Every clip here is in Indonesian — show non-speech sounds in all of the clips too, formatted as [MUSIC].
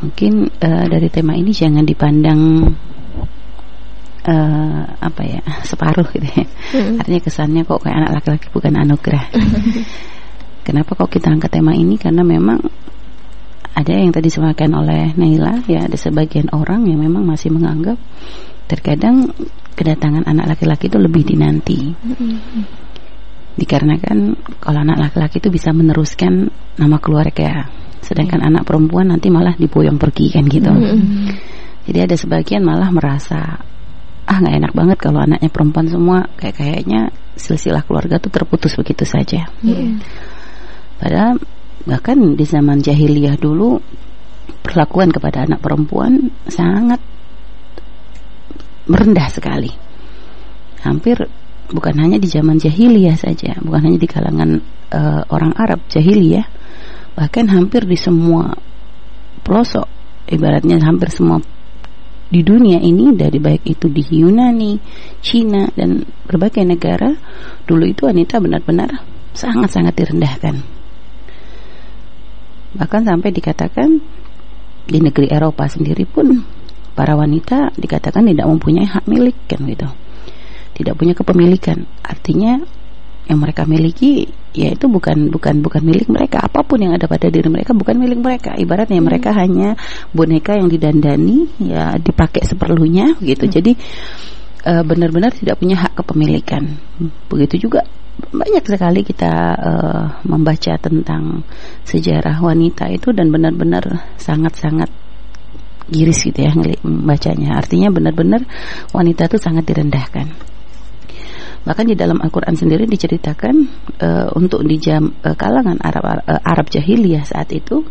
mungkin uh, dari tema ini jangan dipandang uh, apa ya [LAUGHS] separuh gitu ya. Mm-hmm. Artinya kesannya kok kayak anak laki-laki bukan anugerah. Kenapa kok kita angkat tema ini? Karena memang ada yang tadi disampaikan oleh Naila ya ada sebagian orang yang memang masih menganggap terkadang kedatangan anak laki-laki itu lebih dinanti. Mm-hmm. Dikarenakan kalau anak laki-laki itu bisa meneruskan nama keluarga, sedangkan anak perempuan nanti malah diboyong pergi kan gitu. Mm-hmm. Jadi ada sebagian malah merasa ah nggak enak banget kalau anaknya perempuan semua kayak kayaknya silsilah keluarga tuh terputus begitu saja. Yeah. Padahal bahkan di zaman jahiliyah dulu perlakuan kepada anak perempuan sangat merendah sekali. Hampir bukan hanya di zaman jahiliyah saja, bukan hanya di kalangan uh, orang Arab jahiliyah, bahkan hampir di semua pelosok, ibaratnya hampir semua di dunia ini dari baik itu di Yunani, Cina dan berbagai negara dulu itu wanita benar-benar sangat-sangat direndahkan. Bahkan sampai dikatakan di negeri Eropa sendiri pun para wanita dikatakan tidak mempunyai hak milik kan gitu. Tidak punya kepemilikan. Artinya yang mereka miliki yaitu bukan bukan bukan milik mereka. Apa pun yang ada pada diri mereka bukan milik mereka. Ibaratnya hmm. mereka hanya boneka yang didandani ya dipakai seperlunya gitu. Hmm. jadi uh, benar-benar tidak punya hak kepemilikan. Begitu juga banyak sekali kita uh, membaca tentang sejarah wanita itu dan benar-benar sangat-sangat giris gitu ya membacanya. Artinya benar-benar wanita itu sangat direndahkan Bahkan di dalam Al-Quran sendiri diceritakan uh, untuk di jam uh, kalangan Arab uh, Arab jahiliyah saat itu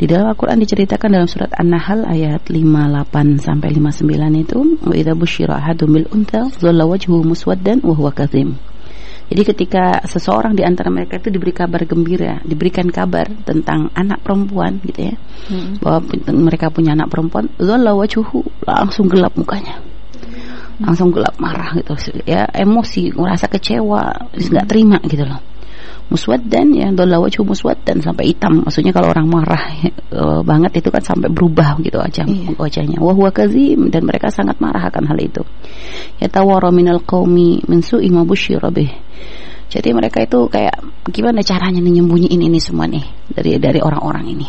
di dalam Al-Quran diceritakan dalam surat An-Nahl ayat 58 sampai 59 itu wa idza busyira ahadum bil dhalla wajhuhu muswaddan wa huwa kadhim. Jadi ketika seseorang di antara mereka itu diberi kabar gembira, diberikan kabar tentang anak perempuan gitu ya. Hmm. Bahwa mereka punya anak perempuan, wajhuhu langsung gelap mukanya langsung gelap marah gitu. Ya emosi merasa kecewa nggak terima gitu loh. Muswaddan ya dola wajhu muswaddan sampai hitam. Maksudnya kalau orang marah uh, [LAUGHS] banget itu kan sampai berubah gitu wajah iya. wajahnya. Wa huwa kazim dan mereka sangat marah akan hal itu. Ya minal qaumi min su'i ma bih. Jadi mereka itu kayak gimana caranya menyembunyiin ini semua nih dari dari orang-orang ini?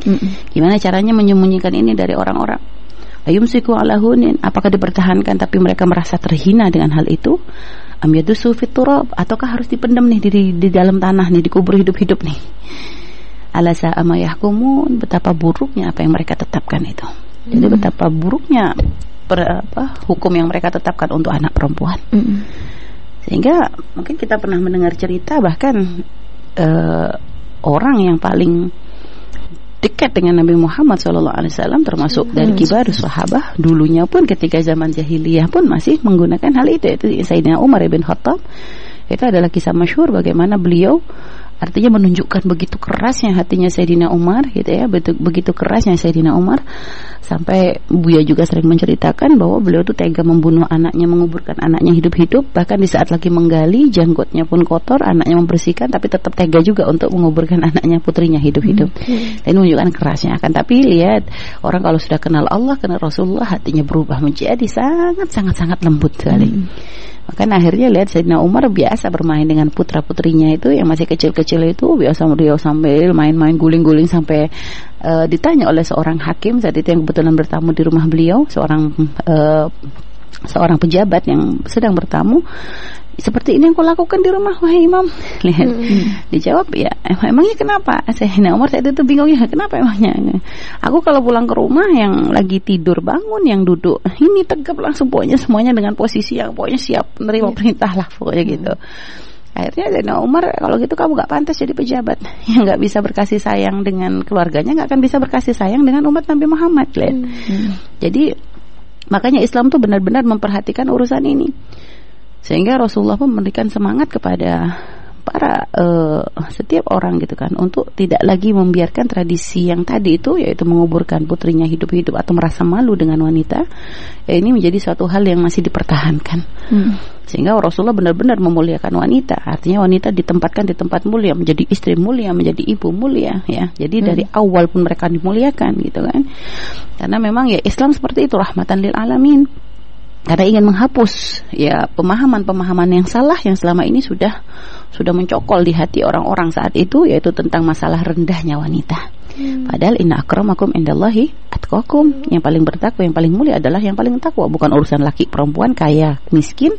Mm -mm. gimana caranya menyembunyikan ini dari orang-orang Ayumsiku ala hunin apakah dipertahankan tapi mereka merasa terhina dengan hal itu? Am yadusu fiturab ataukah harus dipendam nih di, di dalam tanah nih dikubur hidup-hidup nih? Alasa amayahkumun betapa buruknya apa yang mereka tetapkan itu. Jadi hmm. betapa buruknya per, apa, hukum yang mereka tetapkan untuk anak perempuan. Hmm. Sehingga mungkin kita pernah mendengar cerita bahkan uh, orang yang paling dekat dengan Nabi Muhammad SAW termasuk hmm. dari kibar sahabat dulunya pun ketika zaman jahiliyah pun masih menggunakan hal itu itu Sayyidina Umar bin Khattab itu adalah kisah masyhur bagaimana beliau Artinya menunjukkan begitu kerasnya hatinya Sayyidina Umar gitu ya, begitu, begitu kerasnya Sayyidina Umar sampai Buya juga sering menceritakan bahwa beliau itu tega membunuh anaknya, menguburkan anaknya hidup-hidup, bahkan di saat lagi menggali janggutnya pun kotor, anaknya membersihkan tapi tetap tega juga untuk menguburkan [LAUGHS] anaknya putrinya hidup-hidup. Hmm. Dan menunjukkan kerasnya akan tapi lihat orang kalau sudah kenal Allah, kenal Rasulullah hatinya berubah menjadi sangat sangat sangat lembut sekali. Hmm. Maka akhirnya lihat Sayyidina Umar biasa bermain dengan putra-putrinya itu yang masih kecil-kecil itu biasa beliau sambil main-main guling-guling sampai uh, ditanya oleh seorang hakim. Saat itu yang kebetulan bertamu di rumah beliau, seorang uh, seorang pejabat yang sedang bertamu seperti ini yang kau lakukan di rumah wahai imam lihat hmm. dijawab ya emangnya kenapa saya nah Umar saya itu bingung ya kenapa emangnya aku kalau pulang ke rumah yang lagi tidur bangun yang duduk ini tegap langsung pokoknya semuanya dengan posisi yang pokoknya siap menerima yeah. perintah lah pokoknya hmm. gitu akhirnya Zainal Umar kalau gitu kamu gak pantas jadi pejabat [LAUGHS] yang gak bisa berkasih sayang dengan keluarganya gak akan bisa berkasih sayang dengan umat Nabi Muhammad lihat hmm. jadi makanya Islam tuh benar-benar memperhatikan urusan ini sehingga Rasulullah pun memberikan semangat kepada para uh, setiap orang gitu kan untuk tidak lagi membiarkan tradisi yang tadi itu yaitu menguburkan putrinya hidup-hidup atau merasa malu dengan wanita ya ini menjadi suatu hal yang masih dipertahankan. Hmm. sehingga Rasulullah benar-benar memuliakan wanita. Artinya wanita ditempatkan di tempat mulia menjadi istri mulia menjadi ibu mulia ya. Jadi hmm. dari awal pun mereka dimuliakan gitu kan. Karena memang ya Islam seperti itu rahmatan lil alamin karena ingin menghapus ya pemahaman-pemahaman yang salah yang selama ini sudah sudah mencokol di hati orang-orang saat itu yaitu tentang masalah rendahnya wanita. Hmm. Padahal inna akramakum indallahi atqakum. Yang paling bertakwa, yang paling mulia adalah yang paling takwa, bukan urusan laki perempuan, kaya, miskin,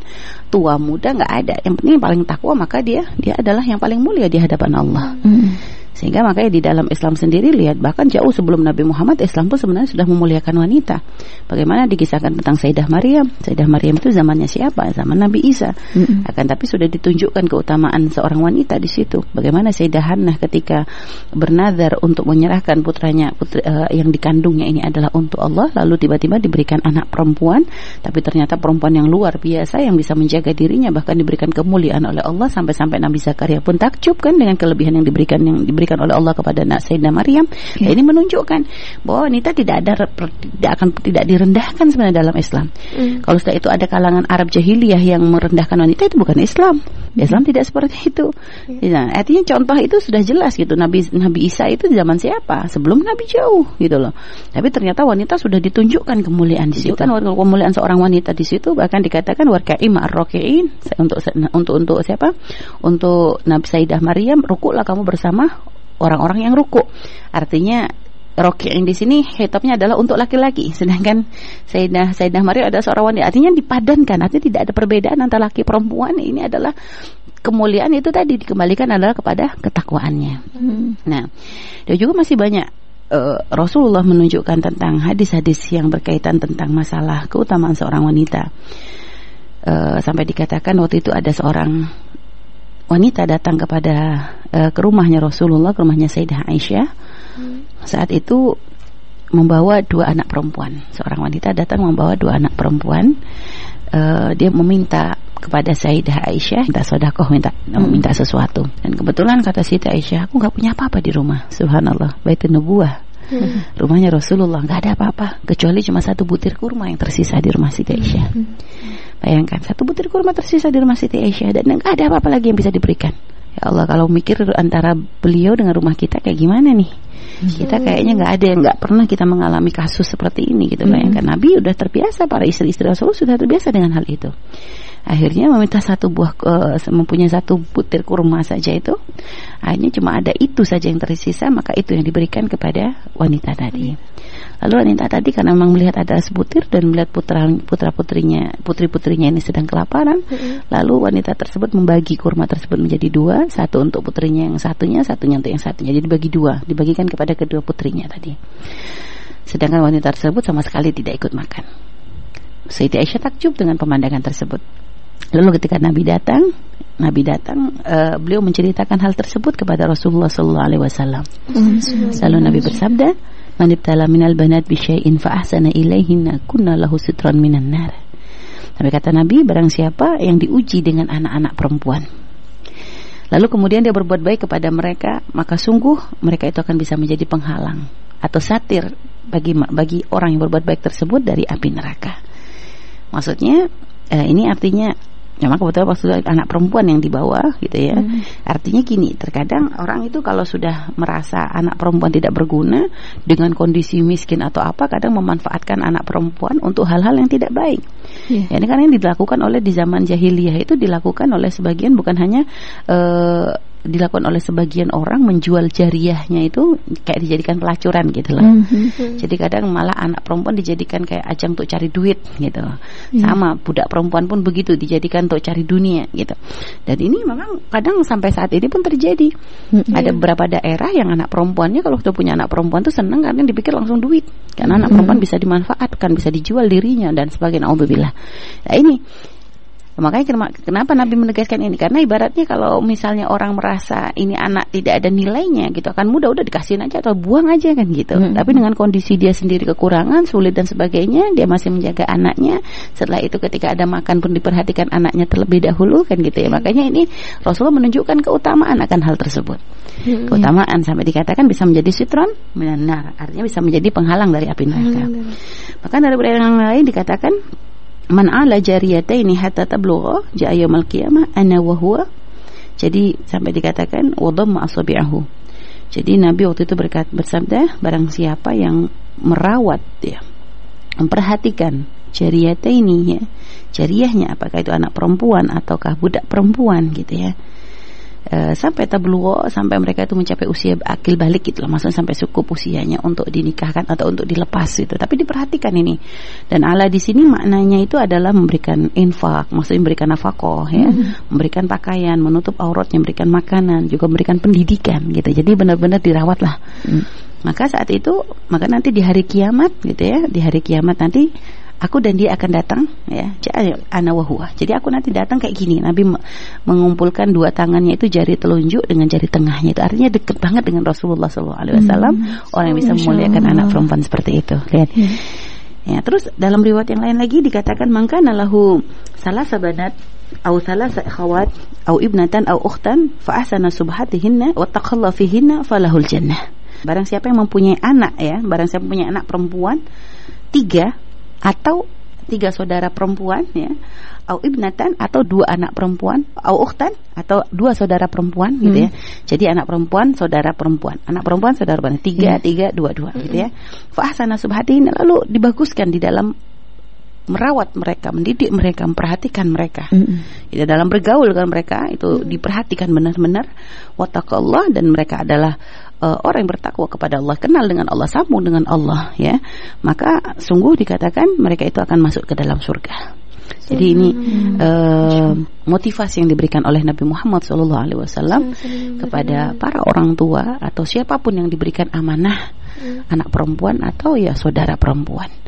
tua, muda nggak ada. Yang penting yang paling takwa maka dia dia adalah yang paling mulia di hadapan Allah. Hmm. Sehingga makanya di dalam Islam sendiri lihat bahkan jauh sebelum Nabi Muhammad Islam pun sebenarnya sudah memuliakan wanita. Bagaimana dikisahkan tentang Sayyidah Maryam? Sayyidah Maryam itu zamannya siapa? Zaman Nabi Isa. Mm-hmm. Akan tapi sudah ditunjukkan keutamaan seorang wanita di situ. Bagaimana Sayyidah Hannah ketika bernazar untuk menyerahkan putranya putri, uh, yang dikandungnya ini adalah untuk Allah lalu tiba-tiba diberikan anak perempuan tapi ternyata perempuan yang luar biasa yang bisa menjaga dirinya bahkan diberikan kemuliaan oleh Allah sampai-sampai Nabi Zakaria pun takjub kan dengan kelebihan yang diberikan yang diberikan diberikan oleh Allah kepada Sayyidina Maryam. Okay. Ya, ini menunjukkan bahwa wanita tidak ada tidak akan tidak direndahkan sebenarnya dalam Islam. Mm. Kalau setelah itu ada kalangan Arab jahiliyah yang merendahkan wanita itu bukan Islam. Mm. Islam tidak seperti itu. Ya, artinya contoh itu sudah jelas gitu. Nabi Nabi Isa itu di zaman siapa? Sebelum Nabi jauh gitu loh. Tapi ternyata wanita sudah ditunjukkan kemuliaan di situ. Kan kemuliaan seorang wanita di situ bahkan dikatakan warkaim ar-rakiin untuk untuk untuk siapa? Untuk Nabi Sayyidah Maryam, rukuklah kamu bersama orang-orang yang ruku. Artinya yang di sini hitabnya adalah untuk laki-laki, sedangkan Sayyidah Sayyidah Maryam adalah seorang wanita. Artinya dipadankan, artinya tidak ada perbedaan antara laki perempuan. Ini adalah kemuliaan itu tadi dikembalikan adalah kepada ketakwaannya. Hmm. Nah, dan juga masih banyak uh, Rasulullah menunjukkan tentang hadis-hadis yang berkaitan tentang masalah keutamaan seorang wanita. Uh, sampai dikatakan waktu itu ada seorang wanita datang kepada uh, ke rumahnya Rasulullah, ke rumahnya Sayyidah Aisyah. Hmm. Saat itu membawa dua anak perempuan. Seorang wanita datang membawa dua anak perempuan. Uh, dia meminta kepada Sayyidah Aisyah minta sodakoh minta hmm. minta sesuatu dan kebetulan kata Sayyidah Aisyah aku nggak punya apa-apa di rumah Subhanallah baitun nubuah hmm. rumahnya Rasulullah nggak ada apa-apa kecuali cuma satu butir kurma yang tersisa di rumah Aisyah hmm. Bayangkan satu butir kurma tersisa di rumah Siti Aisyah dan nggak ada apa-apa lagi yang bisa diberikan. Ya Allah kalau mikir antara beliau dengan rumah kita kayak gimana nih? Hmm. Kita kayaknya nggak ada yang nggak pernah kita mengalami kasus seperti ini gitu. Hmm. Bayangkan Nabi udah terbiasa para istri-istri Rasulullah sudah terbiasa dengan hal itu. Akhirnya meminta satu buah uh, mempunyai satu butir kurma saja itu. Akhirnya cuma ada itu saja yang tersisa maka itu yang diberikan kepada wanita tadi. Hmm. Lalu wanita tadi karena memang melihat ada sebutir dan melihat putra putra putrinya putri putrinya ini sedang kelaparan, mm-hmm. lalu wanita tersebut membagi kurma tersebut menjadi dua, satu untuk putrinya yang satunya, satunya untuk yang satunya. Jadi dibagi dua, dibagikan kepada kedua putrinya tadi. Sedangkan wanita tersebut sama sekali tidak ikut makan. Sayyidina Aisyah takjub dengan pemandangan tersebut. Lalu ketika Nabi datang, Nabi datang, uh, beliau menceritakan hal tersebut kepada Rasulullah Sallallahu Alaihi Wasallam. Lalu Nabi bersabda, Man ibtala minal banat bisyai'in fa ahsana ilaihinna kunna lahu sitran minan nar. Tapi kata Nabi, barang siapa yang diuji dengan anak-anak perempuan. Lalu kemudian dia berbuat baik kepada mereka, maka sungguh mereka itu akan bisa menjadi penghalang atau satir bagi bagi orang yang berbuat baik tersebut dari api neraka. Maksudnya eh, ini artinya memang kebetulan waktu itu anak perempuan yang dibawa gitu ya. Hmm. Artinya gini, terkadang orang itu kalau sudah merasa anak perempuan tidak berguna dengan kondisi miskin atau apa, kadang memanfaatkan anak perempuan untuk hal-hal yang tidak baik. Yeah. Ya, ini kan yang dilakukan oleh di zaman jahiliyah itu dilakukan oleh sebagian bukan hanya uh, dilakukan oleh sebagian orang menjual jariahnya itu kayak dijadikan pelacuran gitu loh. Mm -hmm. Jadi kadang malah anak perempuan dijadikan kayak ajang untuk cari duit gitu. Mm. Sama budak perempuan pun begitu dijadikan untuk cari dunia gitu. Dan ini memang kadang sampai saat ini pun terjadi. Mm -hmm. Ada beberapa daerah yang anak perempuannya kalau sudah punya anak perempuan tuh senang karena dipikir langsung duit. Karena mm -hmm. anak perempuan bisa dimanfaatkan, bisa dijual dirinya dan sebagainya. Alhamdulillah. Nah ini Makanya kenapa Nabi menegaskan ini? Karena ibaratnya kalau misalnya orang merasa ini anak tidak ada nilainya gitu, akan mudah udah dikasihin aja atau buang aja kan gitu. Hmm. Tapi dengan kondisi dia sendiri kekurangan, sulit dan sebagainya, dia masih menjaga anaknya. Setelah itu ketika ada makan pun diperhatikan anaknya terlebih dahulu kan gitu ya. Hmm. Makanya ini Rasulullah menunjukkan keutamaan akan hal tersebut. Hmm. Keutamaan sampai dikatakan bisa menjadi sitron benar, artinya bisa menjadi penghalang dari api neraka. Hmm. Bahkan dari yang lain dikatakan man ala jariyataini hatta tablugha ja'a yaumil qiyamah ana wa huwa. Jadi sampai dikatakan wadamma asabi'ahu. Jadi Nabi waktu itu berkat, bersabda barang siapa yang merawat ya memperhatikan jariyataini ya jariyahnya apakah itu anak perempuan ataukah budak perempuan gitu ya Eh, sampai tabluwo sampai mereka itu mencapai usia akil balik gitu loh. Maksudnya sampai cukup usianya untuk dinikahkan atau untuk dilepas itu tapi diperhatikan ini. Dan Allah di sini maknanya itu adalah memberikan infak maksudnya memberikan nafkah ya. Hmm. memberikan pakaian menutup auratnya memberikan makanan juga memberikan pendidikan gitu. Jadi benar-benar dirawat lah hmm. maka saat itu maka nanti di hari kiamat gitu ya di hari kiamat nanti aku dan dia akan datang ya. Ana jadi aku nanti datang kayak gini. Nabi mengumpulkan dua tangannya itu jari telunjuk dengan jari tengahnya itu. Artinya dekat banget dengan Rasulullah SAW hmm. orang yang bisa memuliakan anak perempuan seperti itu. Lihat. Hmm. ya terus dalam riwayat yang lain lagi dikatakan maka nalahu salah sabanat au salah khawat au ibnatan au ukhtan fa ahsana subhatihinna wa taqalla fihinna falahul jannah. Barang siapa yang mempunyai anak ya barang siapa mempunyai anak perempuan tiga atau tiga saudara perempuan ya au ibnatan atau dua anak perempuan au ukhtan atau dua saudara perempuan hmm. gitu ya hmm. jadi anak perempuan saudara perempuan anak perempuan saudara perempuan tiga hmm. tiga dua dua hmm. gitu ya fa ahsana subhatin lalu dibaguskan di dalam merawat mereka, mendidik mereka, memperhatikan mereka. Mm -hmm. dalam bergaul dengan mereka itu mm diperhatikan benar-benar Allah dan mereka adalah uh, orang yang bertakwa kepada Allah, kenal dengan Allah, sambung dengan Allah ya. Maka sungguh dikatakan mereka itu akan masuk ke dalam surga. Jadi ini uh, motivasi yang diberikan oleh Nabi Muhammad SAW kepada para orang tua atau siapa pun yang diberikan amanah mm. anak perempuan atau ya saudara perempuan.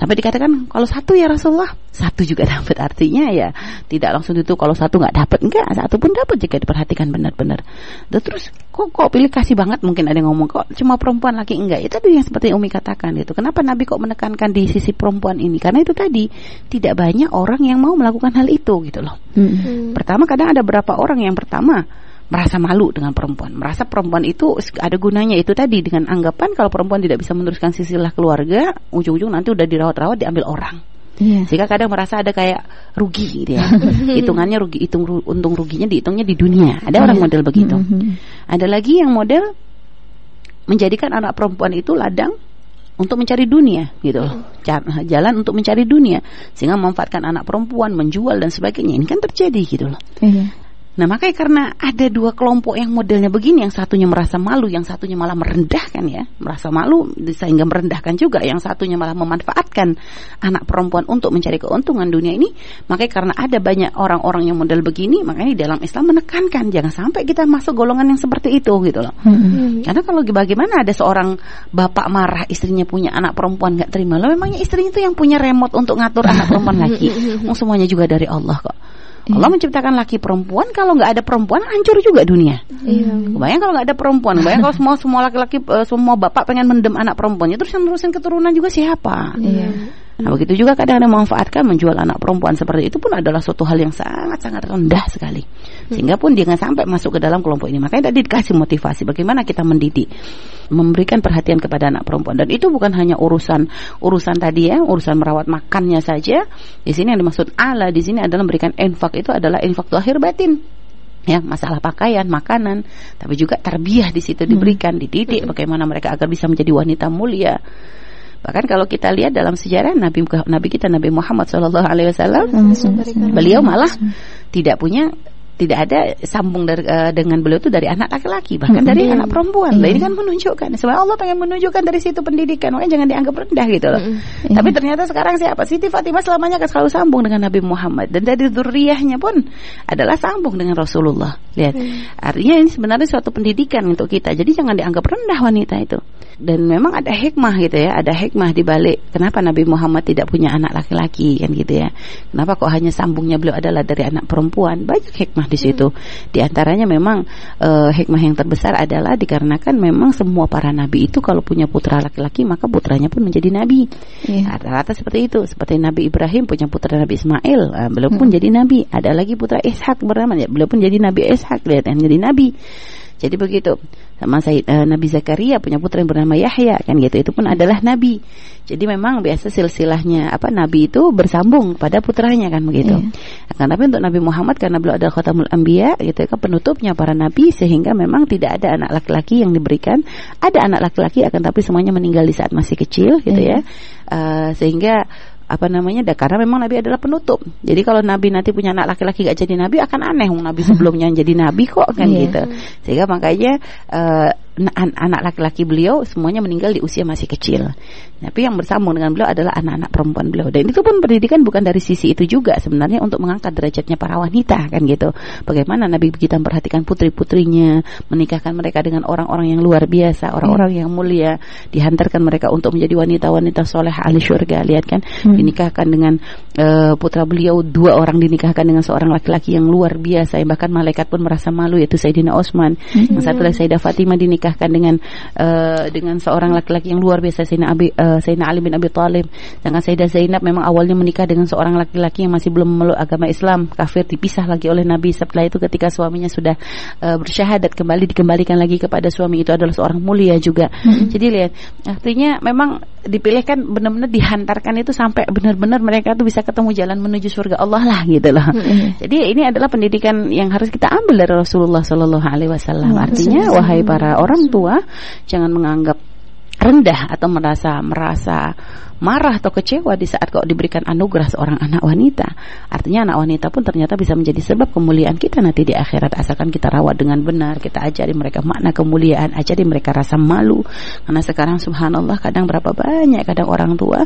Sampai dikatakan kalau satu ya Rasulullah, satu juga [LAUGHS] dapat artinya ya tidak langsung itu kalau satu nggak dapat enggak, satu pun dapat jika diperhatikan benar-benar. Terus kok kok pilih kasih banget mungkin ada yang ngomong kok cuma perempuan laki enggak. Itu tadi yang seperti Umi katakan itu. Kenapa Nabi kok menekankan di sisi perempuan ini? Karena itu tadi tidak banyak orang yang mau melakukan hal itu gitu loh. Hmm. Pertama kadang ada berapa orang yang pertama merasa malu dengan perempuan, merasa perempuan itu ada gunanya itu tadi dengan anggapan kalau perempuan tidak bisa meneruskan silsilah keluarga, ujung-ujung nanti udah dirawat-rawat diambil orang. Yeah. Sehingga kadang merasa ada kayak rugi gitu ya. [LAUGHS] Hitungannya rugi, hitung untung ruginya dihitungnya di dunia. Ada orang iya. model begitu. Mm-hmm. Ada lagi yang model menjadikan anak perempuan itu ladang untuk mencari dunia gitu jalan untuk mencari dunia sehingga memanfaatkan anak perempuan menjual dan sebagainya ini kan terjadi gitu loh iya. Nah makanya karena ada dua kelompok yang modelnya begini, yang satunya merasa malu, yang satunya malah merendahkan ya, merasa malu sehingga merendahkan juga, yang satunya malah memanfaatkan anak perempuan untuk mencari keuntungan dunia ini. Makanya karena ada banyak orang-orang yang model begini, makanya di dalam Islam menekankan jangan sampai kita masuk golongan yang seperti itu gitu loh. Hmm. Karena kalau bagaimana ada seorang bapak marah istrinya punya anak perempuan nggak terima, lo memangnya istrinya itu yang punya remote untuk ngatur anak perempuan lagi, semuanya juga dari Allah kok. Iya. Allah menciptakan laki perempuan, kalau nggak ada perempuan hancur juga dunia. Iya. Bayang kalau nggak ada perempuan, bayang kalau semua semua laki-laki uh, semua bapak pengen mendem anak perempuannya, terus yang nerusin keturunan juga siapa? Iya. Nah, begitu juga kadang ada memanfaatkan menjual anak perempuan seperti itu pun adalah suatu hal yang sangat-sangat rendah sekali. Sehingga pun dia nggak sampai masuk ke dalam kelompok ini. Makanya tadi dikasih motivasi bagaimana kita mendidik, memberikan perhatian kepada anak perempuan dan itu bukan hanya urusan urusan tadi ya, urusan merawat makannya saja. Di sini yang dimaksud Allah di sini adalah memberikan infak itu adalah infak lahir batin ya masalah pakaian, makanan, tapi juga terbiah di situ diberikan, dididik bagaimana mereka agar bisa menjadi wanita mulia. Bahkan kalau kita lihat dalam sejarah Nabi Nabi kita Nabi Muhammad Shallallahu Alaihi Wasallam, beliau malah tidak punya tidak ada sambung dari, uh, dengan beliau itu dari anak laki-laki bahkan dari Iya. anak perempuan. Iya. Lah, ini kan menunjukkan sebenarnya Allah pengen menunjukkan dari situ pendidikan, makanya jangan dianggap rendah gitu loh. Iya. Tapi ternyata sekarang siapa? Siti Fatimah selamanya akan selalu sambung dengan Nabi Muhammad dan dari zuriyahnya pun adalah sambung dengan Rasulullah. Lihat. Artinya ini sebenarnya suatu pendidikan untuk kita. Jadi jangan dianggap rendah wanita itu. Dan memang ada hikmah gitu ya, ada hikmah di balik kenapa Nabi Muhammad tidak punya anak laki-laki kan gitu ya. Kenapa kok hanya sambungnya beliau adalah dari anak perempuan? Banyak hikmah di situ. Di antaranya memang eh, hikmah yang terbesar adalah dikarenakan memang semua para nabi itu kalau punya putra laki-laki maka putranya pun menjadi nabi. Iya. Rata-rata seperti itu. Seperti Nabi Ibrahim punya putra Nabi Ismail, ah, beliau pun jadi nabi. Ada lagi putra Ishak bernama, ya, beliau pun jadi Nabi Ishak, lihat yang jadi nabi. Jadi begitu. Sama Said, eh, Nabi Zakaria punya putra yang bernama Yahya, kan gitu. Itu pun adalah nabi. Jadi memang biasa silsilahnya apa nabi itu bersambung pada putranya kan begitu. Iya. Akan tapi untuk Nabi Muhammad karena beliau adalah khatamul anbiya gitu kan penutupnya para nabi sehingga memang tidak ada anak laki-laki yang diberikan. Ada anak laki-laki akan tapi semuanya meninggal di saat masih kecil gitu Iya. ya. Eh, sehingga apa namanya dah karena memang nabi adalah penutup. Jadi kalau nabi nanti punya anak laki-laki gak jadi nabi akan aneh. Nabi [LAUGHS] sebelumnya jadi nabi kok kan Iya. gitu. Sehingga makanya an- anak laki-laki beliau semuanya meninggal di usia masih kecil. Tapi yang bersambung dengan beliau adalah anak-anak perempuan beliau. Dan itu pun pendidikan bukan dari sisi itu juga sebenarnya untuk mengangkat derajatnya para wanita kan gitu. Bagaimana nabi kita memperhatikan putri-putrinya menikahkan mereka dengan orang-orang yang luar biasa orang-orang yang mulia dihantarkan mereka untuk menjadi wanita-wanita soleh ahli syurga lihat kan? Dinikahkan dengan eh, putra beliau dua orang dinikahkan dengan seorang laki-laki yang luar biasa yang bahkan malaikat pun merasa malu yaitu Sayyidina Utsman yang satu lagi Sayyidah Fatimah dinikahkan dengan eh, dengan seorang laki-laki yang luar biasa Sayyidina Abi eh, Sayyidina Ali bin Abi Thalib. Dengan Sayyidah Zainab memang awalnya menikah dengan seorang laki-laki yang masih belum memeluk agama Islam. Kafir dipisah lagi oleh Nabi. Setelah itu ketika suaminya sudah eh, bersyahadat kembali dikembalikan lagi kepada suami itu adalah seorang mulia juga. Jadi lihat artinya memang dipilihkan benar-benar dihantarkan itu sampai benar-benar mereka tuh bisa ketemu jalan menuju surga Allah lah gitu loh. Jadi ini adalah pendidikan yang harus kita ambil dari Rasulullah Shallallahu Alaihi Wasallam. Artinya wahai para orang tua jangan menganggap rendah atau merasa merasa marah atau kecewa di saat kau diberikan anugerah seorang anak wanita. Artinya anak wanita pun ternyata bisa menjadi sebab kemuliaan kita nanti di akhirat asalkan kita rawat dengan benar, kita ajari mereka makna kemuliaan, ajari mereka rasa malu. Karena sekarang subhanallah kadang berapa banyak kadang orang tua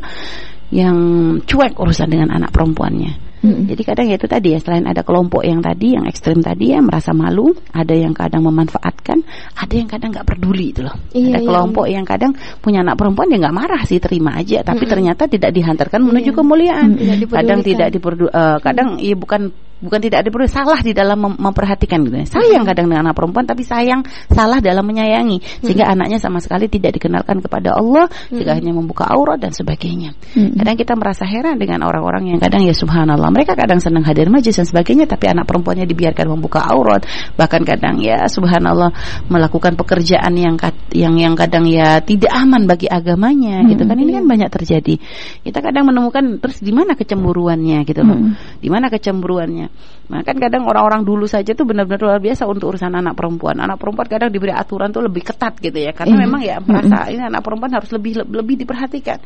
yang cuek urusan dengan anak perempuannya. Jadi kadang ya itu tadi ya selain ada kelompok yang tadi yang ekstrim tadi ya merasa malu, ada yang kadang memanfaatkan, ada yang kadang nggak peduli itu loh. Iya, ada iya, kelompok yang kadang punya anak perempuan dia nggak marah sih terima aja, tapi ternyata tidak dihantarkan menuju kemuliaan. Tidak dipedulikan. kadang tidak diperdu, eh, kadang ya bukan bukan tidak diperlu salah di dalam mem- memperhatikan gitu. ya. Sayang kadang dengan anak perempuan tapi sayang salah dalam menyayangi sehingga anaknya sama sekali tidak dikenalkan kepada Allah, sehingga hanya membuka aurat dan sebagainya. Kadang kita merasa heran dengan orang-orang yang kadang ya subhanallah mereka kadang senang hadir majlis dan sebagainya tapi anak perempuannya dibiarkan membuka aurat. Bahkan kadang ya subhanallah melakukan pekerjaan yang yang yang kadang ya tidak aman bagi agamanya gitu kan. Ini kan banyak terjadi. Kita kadang menemukan terus di mana kecemburuannya gitu loh. Di mana kecemburuannya. Nah kan kadang orang-orang dulu saja tuh benar-benar luar biasa untuk urusan anak perempuan. Anak perempuan kadang diberi aturan tuh lebih ketat gitu ya. Karena memang ya merasa ini anak perempuan harus lebih lebih diperhatikan.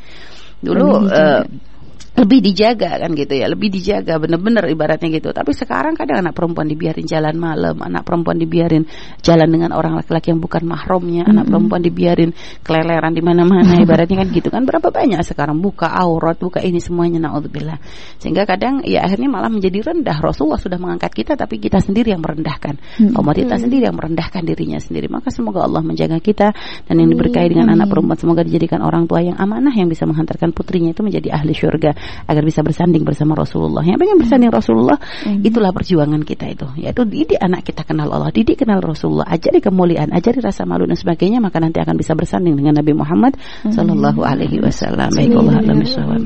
Dulu. Lebih dijaga kan gitu ya lebih dijaga bener-bener ibaratnya gitu. Tapi sekarang kadang anak perempuan dibiarin jalan malam anak perempuan dibiarin jalan dengan orang laki-laki yang bukan mahramnya anak perempuan dibiarin keleleran di mana-mana [LAUGHS] ibaratnya kan gitu kan. Berapa banyak sekarang? Buka aurat buka ini semuanya naudzubillah. Sehingga kadang ya akhirnya malah menjadi rendah. Rasulullah sudah mengangkat kita tapi kita sendiri yang merendahkan. Kaum wanita sendiri yang merendahkan dirinya sendiri. Maka semoga Allah menjaga kita dan yang diberkahi dengan anak perempuan. Semoga dijadikan orang tua yang amanah yang bisa menghantarkan putrinya itu menjadi ahli syurga agar bisa bersanding bersama Rasulullah. Yang pengen bersanding Rasulullah, itulah perjuangan kita itu. Yaitu didik anak kita kenal Allah, didik kenal Rasulullah, ajari kemuliaan, ajari rasa malu dan sebagainya, maka nanti akan bisa bersanding dengan Nabi Muhammad sallallahu alaihi wasallam. Baik Allah alam bisawab.